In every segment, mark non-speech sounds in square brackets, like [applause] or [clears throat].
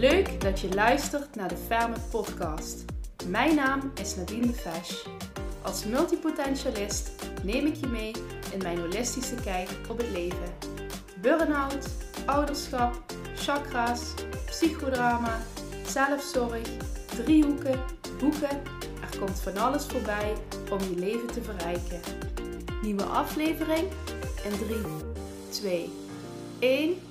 Leuk dat je luistert naar de Ferme Podcast. Mijn naam is Nadine de. Als multipotentialist neem ik je mee in mijn holistische kijk op het leven. Burn-out, ouderschap, chakra's, psychodrama, zelfzorg, driehoeken, boeken. Er komt van alles voorbij om je leven te verrijken. Nieuwe aflevering in 3, 2, 1.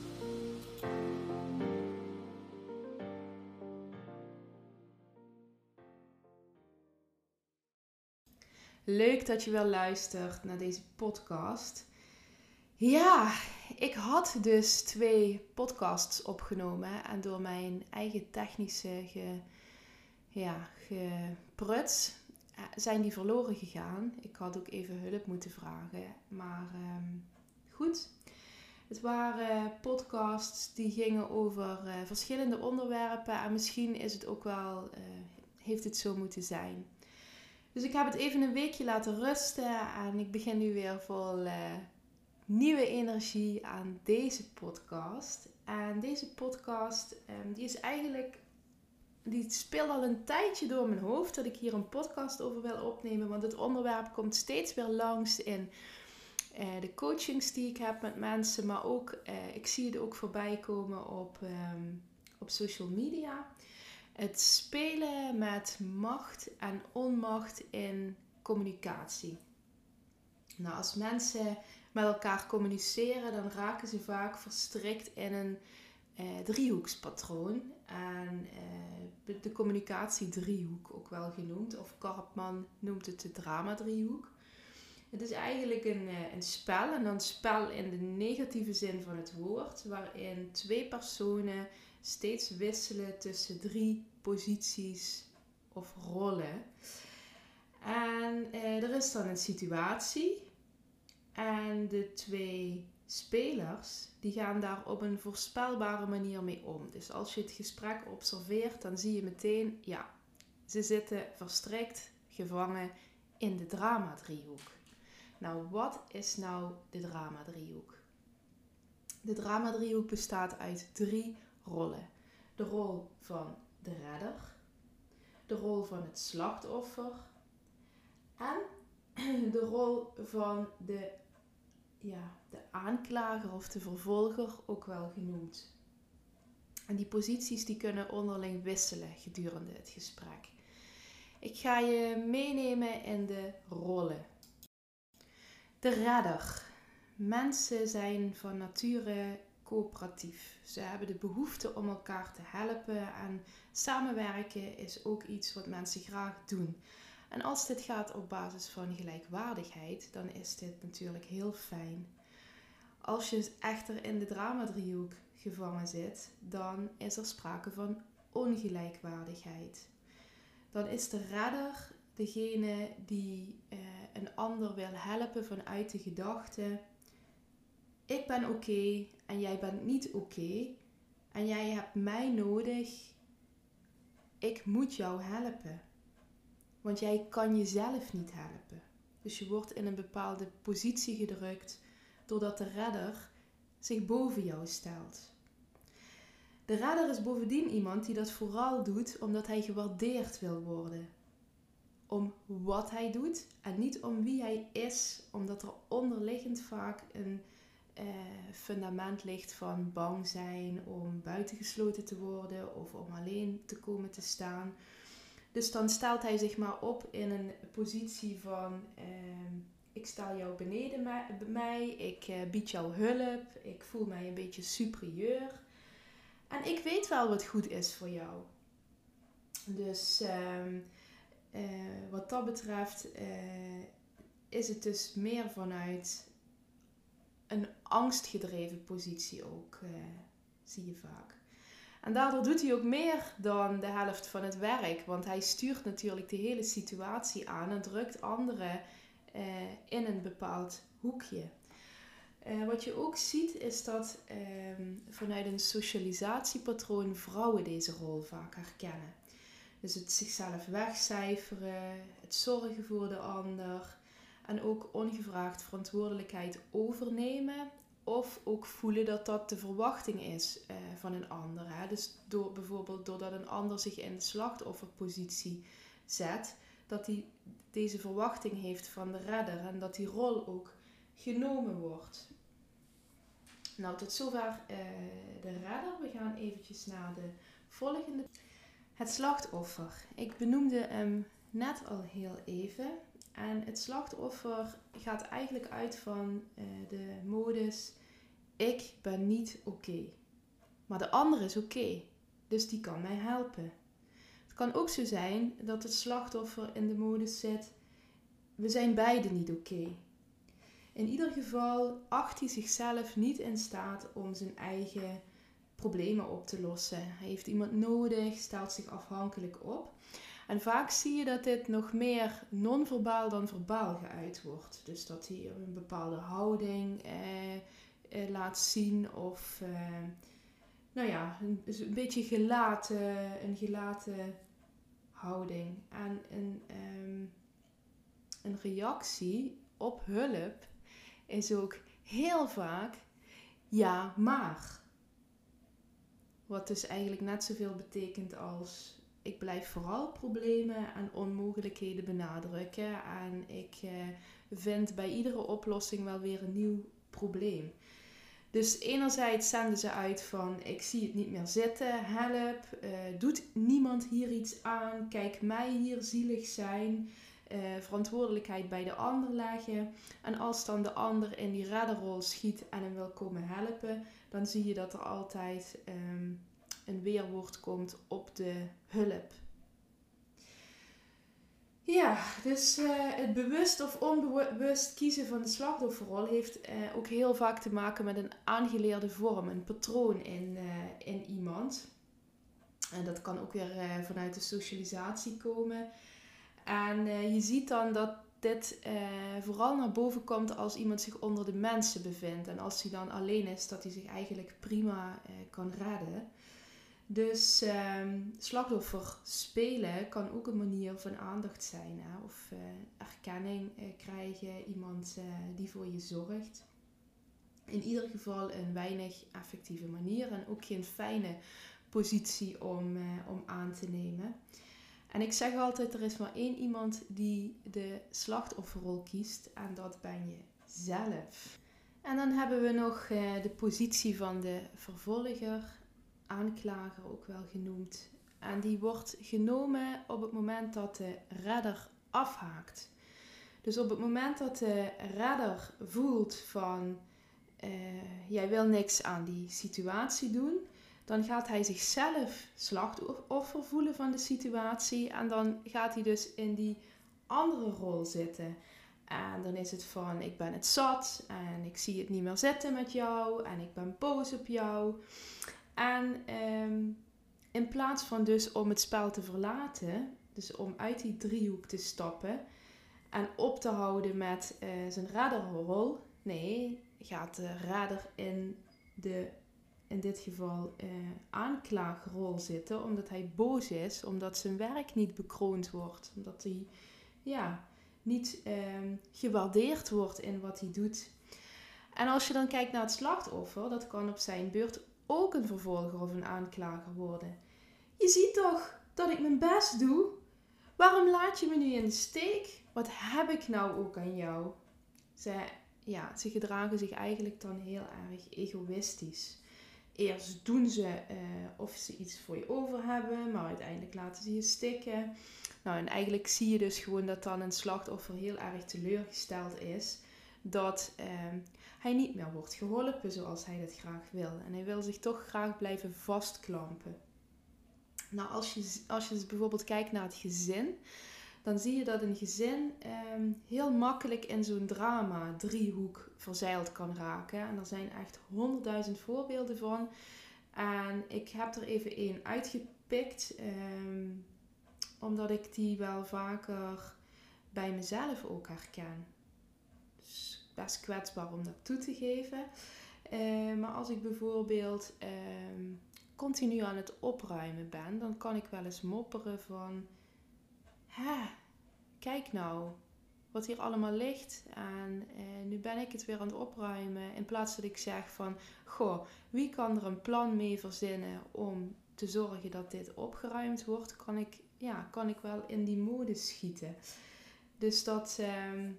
Leuk dat je wel luistert naar deze podcast. Ja, ik had dus twee podcasts opgenomen en door mijn eigen technische ja, gepruts eh, zijn die verloren gegaan. Ik had ook even hulp moeten vragen, maar um, goed. Het waren podcasts die gingen over uh, verschillende onderwerpen en misschien is het ook wel, uh, heeft het zo moeten zijn. Dus ik heb het even een weekje laten rusten en ik begin nu weer vol uh, nieuwe energie aan deze podcast. En deze podcast, um, die is eigenlijk, die speelt al een tijdje door mijn hoofd dat ik hier een podcast over wil opnemen. Want het onderwerp komt steeds weer langs in uh, de coachings die ik heb met mensen. Maar ook, uh, ik zie het ook voorbij komen op, um, op social media het spelen met macht en onmacht in communicatie. Nou, als mensen met elkaar communiceren, dan raken ze vaak verstrikt in een eh, driehoekspatroon. En eh, de communicatiedriehoek ook wel genoemd, of Karpman noemt het de drama-driehoek. Het is eigenlijk een, eh, een spel, en dan spel in de negatieve zin van het woord, waarin twee personen steeds wisselen tussen drie posities of rollen. En eh, er is dan een situatie. En de twee spelers die gaan daar op een voorspelbare manier mee om. Dus als je het gesprek observeert, dan zie je meteen, ja, ze zitten verstrikt, gevangen in de drama-driehoek. Nou, wat is nou de drama-driehoek? De drama-driehoek bestaat uit drie rollen. De rol van de redder, de rol van het slachtoffer en [clears throat] de rol van de, ja, de aanklager of de vervolger, ook wel genoemd. En die posities die kunnen onderling wisselen gedurende het gesprek. Ik ga je meenemen in de rollen. De redder. Mensen zijn van nature coöperatief. Ze hebben de behoefte om elkaar te helpen en samenwerken is ook iets wat mensen graag doen. En als dit gaat op basis van gelijkwaardigheid, dan is dit natuurlijk heel fijn. Als je echter in de dramadriehoek gevangen zit, dan is er sprake van ongelijkwaardigheid. Dan is de redder degene die eh, een ander wil helpen vanuit de gedachte: ik ben oké en jij bent niet oké. en jij hebt mij nodig. Ik moet jou helpen. Want jij kan jezelf niet helpen. Dus je wordt in een bepaalde positie gedrukt doordat de redder zich boven jou stelt. De redder is bovendien iemand die dat vooral doet omdat hij gewaardeerd wil worden. Om wat hij doet en niet om wie hij is, omdat er onderliggend vaak een uh, fundament ligt van bang zijn om buitengesloten te worden of om alleen te komen te staan. Dus dan stelt hij zich maar op in een positie van uh, ik sta jou beneden mij, ik uh, bied jou hulp, ik voel mij een beetje superieur. En ik weet wel wat goed is voor jou. Dus ehm, eh, wat dat betreft is het dus meer vanuit een angstgedreven positie ook, uh, zie je vaak. En daardoor doet hij ook meer dan de helft van het werk, want hij stuurt natuurlijk de hele situatie aan en drukt anderen uh, in een bepaald hoekje. Uh, wat je ook ziet is dat ehm, vanuit een socialisatiepatroon vrouwen deze rol vaak herkennen. Dus het zichzelf wegcijferen, het zorgen voor de ander, en ook ongevraagd verantwoordelijkheid overnemen of ook voelen dat dat de verwachting is eh, van een ander. Hè? Dus door, bijvoorbeeld doordat een ander zich in de slachtofferpositie zet, dat hij deze verwachting heeft van de redder en dat die rol ook genomen wordt. Nou, tot zover uh, de redder. We gaan eventjes naar de volgende. Het slachtoffer. Ik benoemde hem net al heel even. En het slachtoffer gaat eigenlijk uit van uh, de modus: ik ben niet oké. Maar de ander is oké. dus die kan mij helpen. Het kan ook zo zijn dat het slachtoffer in de modus zit: we zijn beide niet oké. In ieder geval acht hij zichzelf niet in staat om zijn eigen problemen op te lossen. Hij heeft iemand nodig, stelt zich afhankelijk op. En vaak zie je dat dit nog meer non-verbaal dan verbaal geuit wordt. Dus dat hij een bepaalde houding eh, eh, laat zien of eh, nou ja, een, dus een, beetje gelaten, een gelaten houding. En een, ehm, een reactie op hulp is ook heel vaak ja, maar. Wat dus eigenlijk net zoveel betekent als ik blijf vooral problemen en onmogelijkheden benadrukken. En ik eh, vind bij iedere oplossing wel weer een nieuw probleem. Dus enerzijds zenden ze uit van ik zie het niet meer zitten, help, uh, doet niemand hier iets aan, kijk mij hier zielig zijn, uh, verantwoordelijkheid bij de ander leggen. En als dan de ander in die redderrol schiet en hem wil komen helpen, dan zie je dat er altijd um, een weerwoord komt op de hulp. Ja, dus uh, het bewust of onbewust kiezen van de slachtofferrol heeft uh, ook heel vaak te maken met een aangeleerde vorm, een patroon in, uh, in iemand. En dat kan ook weer vanuit de socialisatie komen. En je ziet dan dat dit vooral naar boven komt als iemand zich onder de mensen bevindt. En als hij dan alleen is, dat hij zich eigenlijk prima kan redden. Dus um, slachtoffer spelen kan ook een manier van aandacht zijn. Hè? Of uh, erkenning uh, krijgen, iemand uh, die voor je zorgt. In ieder geval een weinig effectieve manier en ook geen fijne positie om, om aan te nemen. En ik zeg altijd, er is maar één iemand die de slachtofferrol kiest en dat ben je zelf. En dan hebben we nog de positie van de vervolger aanklager ook wel genoemd. En die wordt genomen op het moment dat de redder afhaakt. Dus op het moment dat de redder voelt van uh, jij wil niks aan die situatie doen, dan gaat hij zichzelf slachtoffer voelen van de situatie en dan gaat hij dus in die andere rol zitten. En dan is het van ik ben het zat en ik zie het niet meer zitten met jou en ik ben boos op jou. En ehm, in plaats van dus om het spel te verlaten, dus om uit die driehoek te stappen en op te houden met uh, zijn radarrol, nee, gaat de radar in de, in dit geval, uh, aanklaagrol zitten, omdat hij boos is, omdat zijn werk niet bekroond wordt, omdat hij, ja, niet um, gewaardeerd wordt in wat hij doet. En als je dan kijkt naar het slachtoffer, dat kan op zijn beurt ook een vervolger of een aanklager worden. Je ziet toch dat ik mijn best doe? Waarom laat je me nu in de steek? Wat heb ik nou ook aan jou? Ze, ja, ze gedragen zich eigenlijk dan heel erg egoïstisch. Eerst doen ze uh, of ze iets voor je over hebben, maar uiteindelijk laten ze je stikken. Nou, en eigenlijk zie je dus gewoon dat dan een slachtoffer heel erg teleurgesteld is dat uh, hij niet meer wordt geholpen zoals hij dat graag wil. En hij wil zich toch graag blijven vastklampen. Nou, als je, als je dus bijvoorbeeld kijkt naar het gezin, dan zie je dat een gezin ehm, heel makkelijk in zo'n drama driehoek verzeild kan raken. En er zijn echt honderdduizend voorbeelden van. En ik heb er even één uitgepikt, ehm, omdat ik die wel vaker bij mezelf ook herken best kwetsbaar om dat toe te geven. Uh, maar als ik bijvoorbeeld uh, continu aan het opruimen ben, dan kan ik wel eens mopperen van, kijk nou, wat hier allemaal ligt. En eh, nu ben ik het weer aan het opruimen. In plaats dat ik zeg van, goh, wie kan er een plan mee verzinnen om te zorgen dat dit opgeruimd wordt, kan ik, ja, kan ik wel in die mode schieten. Dus dat ehm,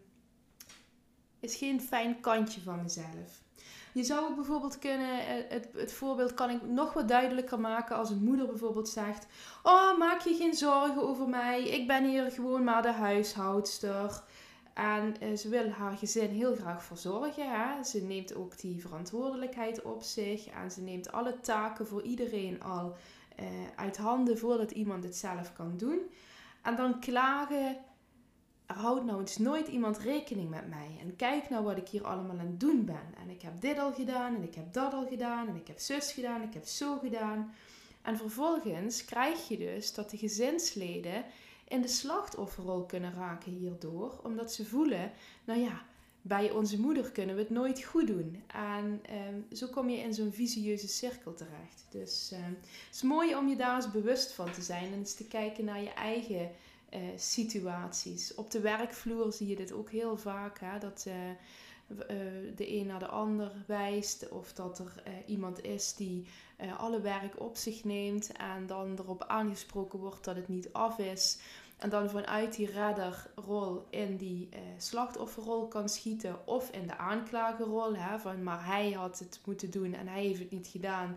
is geen fijn kantje van mezelf. Je zou ook bijvoorbeeld kunnen, eh, het, het voorbeeld kan ik nog wat duidelijker maken als een moeder bijvoorbeeld zegt: Oh, maak je geen zorgen over mij, ik ben hier gewoon maar de huishoudster. En eh, ze wil haar gezin heel graag verzorgen. Hè? Ze neemt ook die verantwoordelijkheid op zich en ze neemt alle taken voor iedereen al uh, uit handen voordat iemand het zelf kan doen. En dan klagen houdt nou eens nooit iemand rekening met mij. En kijk nou wat ik hier allemaal aan het doen ben. En ik heb dit al gedaan en ik heb dat al gedaan en ik heb zus gedaan, ik heb zo gedaan. En vervolgens krijg je dus dat de gezinsleden in de slachtofferrol kunnen raken hierdoor. Omdat ze voelen, nou ja, bij onze moeder kunnen we het nooit goed doen. En ehm, zo kom je in zo'n visieuze cirkel terecht. Dus ehm, het is mooi om je daar eens bewust van te zijn en eens te kijken naar je eigen uh, situaties. Op de werkvloer zie je dit ook heel vaak. Hè? Dat uh, de een naar de ander wijst. Of dat er iemand is die alle werk op zich neemt. En dan erop aangesproken wordt dat het niet af is. En dan vanuit die redderrol in die slachtofferrol kan schieten. Of in de aanklagerrol. Hè? Van maar hij had het moeten doen en hij heeft het niet gedaan.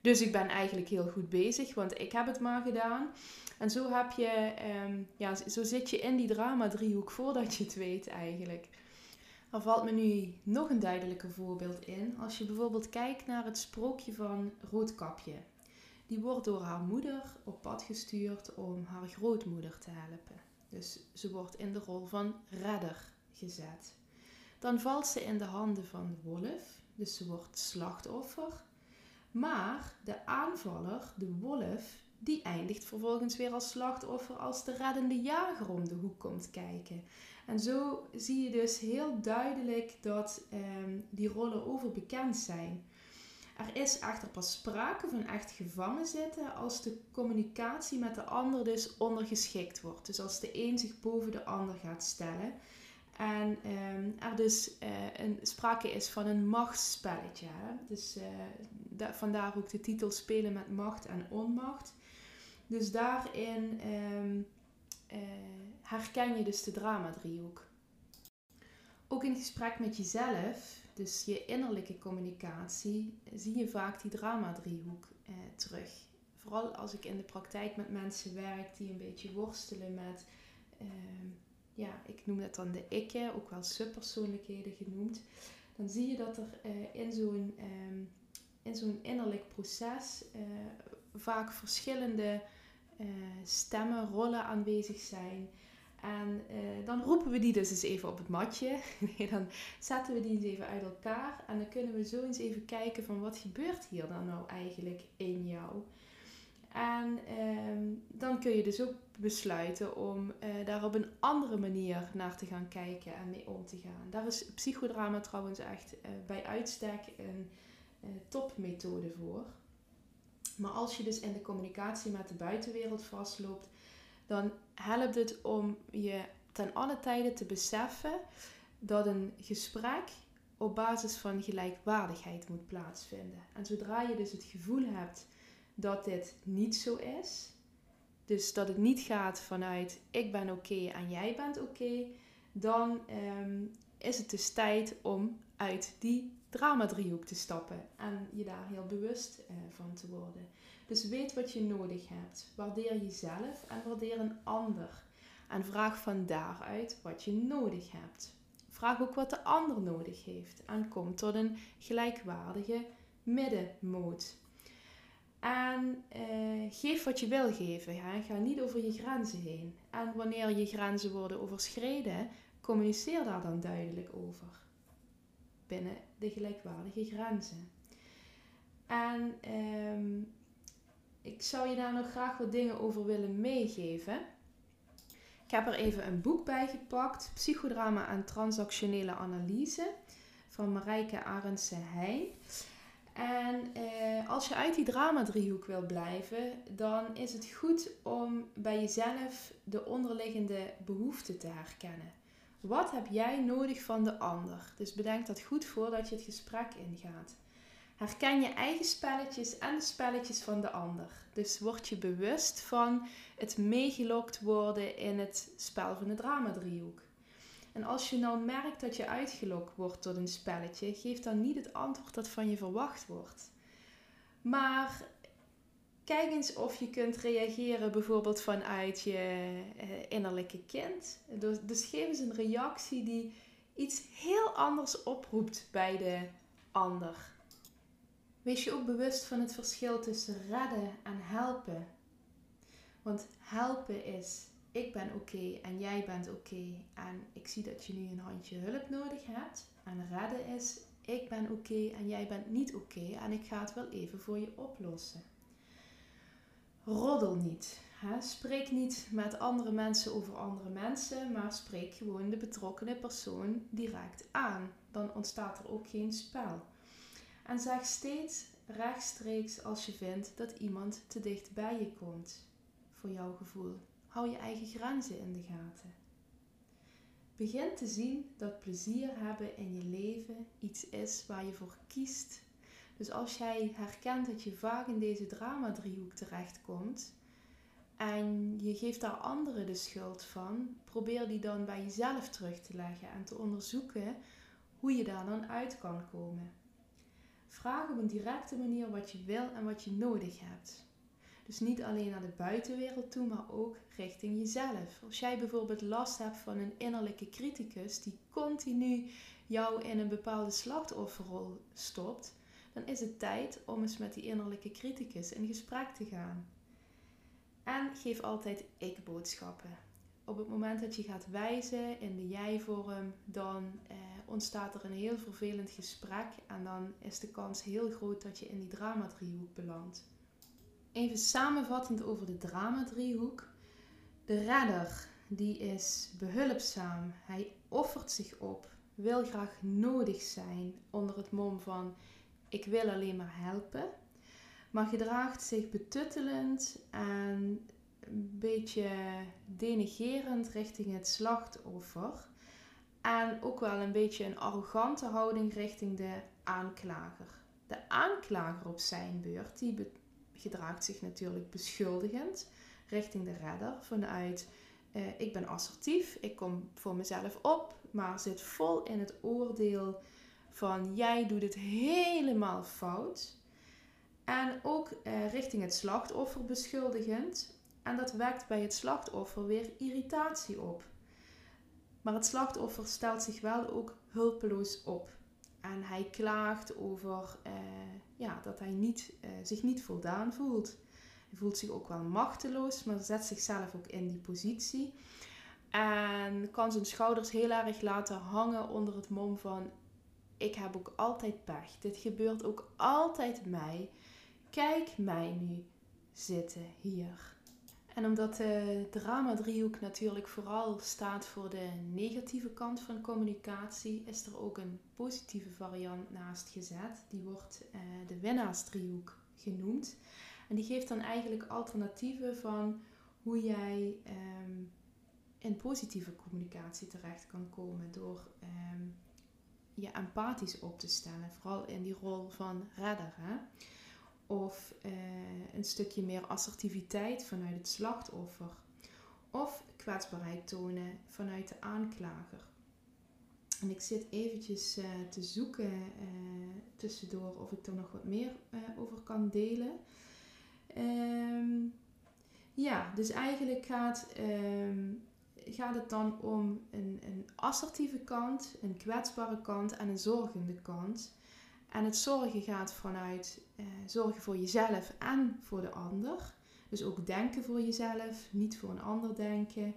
Dus ik ben eigenlijk heel goed bezig, want ik heb het maar gedaan. En zo heb je, ehm, ja, zo zit je in die drama-driehoek voordat je het weet eigenlijk. Er valt me nu nog een duidelijker voorbeeld in. Als je bijvoorbeeld kijkt naar het sprookje van Roodkapje. Die wordt door haar moeder op pad gestuurd om haar grootmoeder te helpen. Dus ze wordt in de rol van redder gezet. Dan valt ze in de handen van de wolf, dus ze wordt slachtoffer. Maar de aanvaller, de wolf, die eindigt vervolgens weer als slachtoffer als de reddende jager om de hoek komt kijken. En zo zie je dus heel duidelijk dat ehm, die rollen overbekend zijn. Er is echter pas sprake van echt gevangen zitten als de communicatie met de ander dus ondergeschikt wordt. Dus als de een zich boven de ander gaat stellen. En um, er dus uh, een, sprake is van een machtsspelletje. Hè? Dus uh, vandaar ook de titel Spelen met macht en onmacht. Dus daarin um, uh, herken je dus de drama-driehoek. Ook in gesprek met jezelf, dus je innerlijke communicatie, zie je vaak die drama-driehoek terug. Vooral als ik in de praktijk met mensen werk die een beetje worstelen met, uh, ja, ik noem dat dan de ikke, ook wel subpersoonlijkheden genoemd. Dan zie je dat er uh, in zo'n um, in zo'n innerlijk proces vaak verschillende uh, stemmen, rollen aanwezig zijn. En dan roepen we die dus eens even op het matje. [laughs] dan zetten we die eens even uit elkaar. En dan kunnen we zo eens even kijken van wat gebeurt hier dan nou eigenlijk in jou. En uh, dan kun je dus ook besluiten om uh, daar op een andere manier naar te gaan kijken en mee om te gaan. Daar is psychodrama trouwens echt bij uitstek een topmethode voor. Maar als je dus in de communicatie met de buitenwereld vastloopt, dan helpt het om je ten alle tijde te beseffen dat een gesprek op basis van gelijkwaardigheid moet plaatsvinden. En zodra je dus het gevoel hebt dat dit niet zo is, dus dat het niet gaat vanuit ik ben oké en jij bent oké, dan ehm, is het dus tijd om uit die drama-driehoek te stappen en je daar heel bewust uh, van te worden. Dus weet wat je nodig hebt. Waardeer jezelf en waardeer een ander. En vraag van daaruit wat je nodig hebt. Vraag ook wat de ander nodig heeft en kom tot een gelijkwaardige middenmoot. En eh, geef wat je wil geven. Ga niet over je grenzen heen. En wanneer je grenzen worden overschreden, communiceer daar dan duidelijk over. Binnen de gelijkwaardige grenzen. En ehm, ik zou je daar nog graag wat dingen over willen meegeven. Ik heb er even een boek bij gepakt: Psychodrama en transactionele analyse van Marijke Arendse Heijn. En eh, als je uit die drama-driehoek wil blijven, dan is het goed om bij jezelf de onderliggende behoeften te herkennen. Wat heb jij nodig van de ander? Dus bedenk dat goed voordat je het gesprek ingaat. Herken je eigen spelletjes en de spelletjes van de ander. Dus word je bewust van het meegelokt worden in het spel van de drama-driehoek. En als je nou merkt dat je uitgelokt wordt door een spelletje, geef dan niet het antwoord dat van je verwacht wordt. Maar kijk eens of je kunt reageren bijvoorbeeld vanuit je eh, innerlijke kind. Dus, dus geef eens een reactie die iets heel anders oproept bij de ander. Wees je ook bewust van het verschil tussen redden en helpen. Want helpen is ik ben oké en jij bent oké en ik zie dat je nu een handje hulp nodig hebt. En redden is ik ben oké en jij bent niet oké en ik ga het wel even voor je oplossen. Roddel niet. Hè? Spreek niet met andere mensen over andere mensen, maar spreek gewoon de betrokkenen persoon direct aan. Dan ontstaat er ook geen spel. En zeg steeds rechtstreeks als je vindt dat iemand te dicht bij je komt, voor jouw gevoel. Hou je eigen grenzen in de gaten. Begin te zien dat plezier hebben in je leven iets is waar je voor kiest. Dus als jij herkent dat je vaak in deze drama-driehoek terechtkomt en je geeft daar anderen de schuld van, probeer die dan bij jezelf terug te leggen en te onderzoeken hoe je daar dan uit kan komen. Vraag op een directe manier wat je wil en wat je nodig hebt. Dus niet alleen naar de buitenwereld toe, maar ook richting jezelf. Als jij bijvoorbeeld last hebt van een innerlijke criticus die continu jou in een bepaalde slachtofferrol stopt, dan is het tijd om eens met die innerlijke criticus in gesprek te gaan. En geef altijd ik-boodschappen. Op het moment dat je gaat wijzen in de jij-vorm, dan eh, ontstaat er een heel vervelend gesprek en dan is de kans heel groot dat je in die drama-driehoek belandt. Even samenvattend over de drama-driehoek. De redder, die is behulpzaam. Hij offert zich op, wil graag nodig zijn onder het mom van ik wil alleen maar helpen. Maar gedraagt zich betuttelend en een beetje denigerend richting het slachtoffer. En ook wel een beetje een arrogante houding richting de aanklager. De aanklager op zijn beurt, die gedraagt zich natuurlijk beschuldigend richting de redder vanuit uh, ik ben assertief, ik kom voor mezelf op, maar zit vol in het oordeel van jij doet het helemaal fout. En ook uh, richting het slachtoffer beschuldigend. En dat wekt bij het slachtoffer weer irritatie op. Maar het slachtoffer stelt zich wel ook hulpeloos op. En hij klaagt over uh, ja, dat hij niet, uh, zich niet voldaan voelt. Hij voelt zich ook wel machteloos, maar zet zichzelf ook in die positie. En kan zijn schouders heel erg laten hangen onder het mom van: Ik heb ook altijd pech. Dit gebeurt ook altijd mij. Kijk mij nu zitten hier. En omdat de drama-driehoek natuurlijk vooral staat voor de negatieve kant van communicatie, is er ook een positieve variant naast gezet. Die wordt uh, de winnaarsdriehoek genoemd. En die geeft dan eigenlijk alternatieven van hoe jij um, in positieve communicatie terecht kan komen door um, je empathisch op te stellen. Vooral in die rol van redder. Hè? Of uh, een stukje meer assertiviteit vanuit het slachtoffer. Of kwetsbaarheid tonen vanuit de aanklager. En ik zit eventjes uh, te zoeken uh, tussendoor of ik er nog wat meer over kan delen. Um, ja, dus eigenlijk gaat, um, gaat het dan om een, een assertieve kant, een kwetsbare kant en een zorgende kant. En het zorgen gaat vanuit uh, zorgen voor jezelf en voor de ander. Dus ook denken voor jezelf, niet voor een ander denken.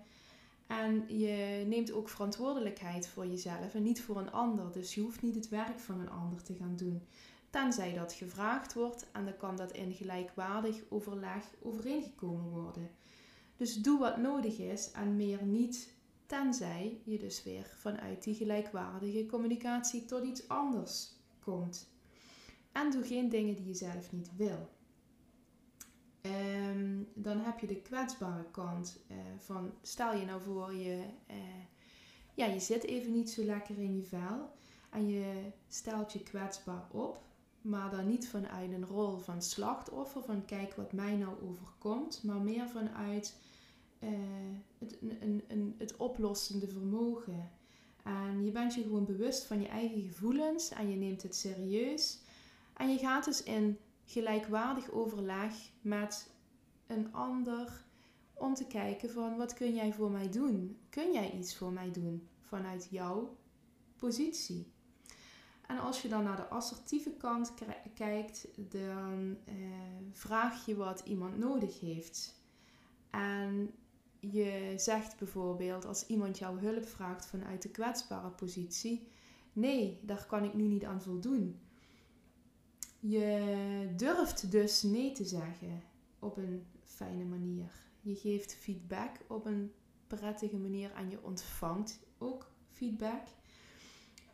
En je neemt ook verantwoordelijkheid voor jezelf en niet voor een ander. Dus je hoeft niet het werk van een ander te gaan doen. Tenzij dat gevraagd wordt en dan kan dat in gelijkwaardig overleg overeengekomen worden. Dus doe wat nodig is en meer niet, tenzij je dus weer vanuit die gelijkwaardige communicatie tot iets anders komt. En doe geen dingen die je zelf niet wil. Um, dan heb je de kwetsbare kant uh, van stel je nou voor je, uh, ja, je zit even niet zo lekker in je vel en je stelt je kwetsbaar op, maar dan niet vanuit een rol van slachtoffer, van kijk wat mij nou overkomt, maar meer vanuit uh, het, een, een, het oplossende vermogen. En je bent je gewoon bewust van je eigen gevoelens en je neemt het serieus. En je gaat dus in gelijkwaardig overleg met een ander om te kijken van wat kun jij voor mij doen? Kun jij iets voor mij doen vanuit jouw positie? En als je dan naar de assertieve kant kijkt, dan uh, vraag je wat iemand nodig heeft. En je zegt bijvoorbeeld als iemand jouw hulp vraagt vanuit de kwetsbare positie, nee, daar kan ik nu niet aan voldoen. Je durft dus nee te zeggen op een fijne manier. Je geeft feedback op een prettige manier en je ontvangt ook feedback.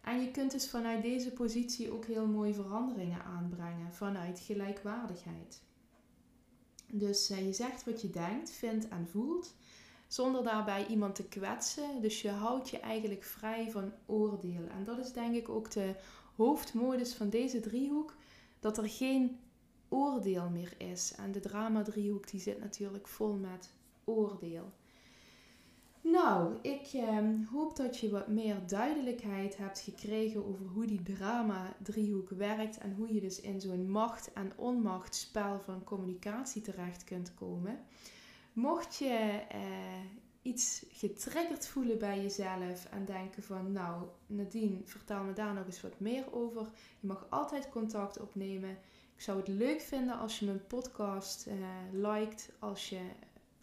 En je kunt dus vanuit deze positie ook heel mooie veranderingen aanbrengen vanuit gelijkwaardigheid. Dus eh, je zegt wat je denkt, vindt en voelt, zonder daarbij iemand te kwetsen. Dus je houdt je eigenlijk vrij van oordeel. En dat is denk ik ook de hoofdmodus van deze driehoek, dat er geen oordeel meer is. En de drama driehoek die zit natuurlijk vol met oordeel. Nou, ik eh, hoop dat je wat meer duidelijkheid hebt gekregen over hoe die drama-driehoek werkt en hoe je dus in zo'n macht- en onmachtspel van communicatie terecht kunt komen. Mocht je eh, iets getriggerd voelen bij jezelf en denken van, nou, Nadine, vertel me daar nog eens wat meer over. Je mag altijd contact opnemen. Ik zou het leuk vinden als je mijn podcast uh, liked, als je,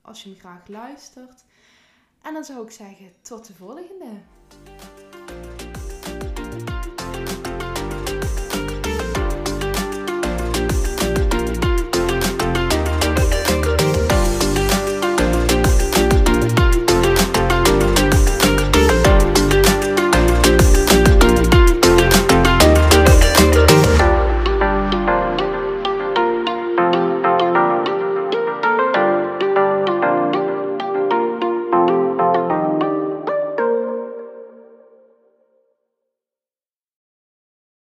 als je me graag luistert. En dan zou ik zeggen, tot de volgende.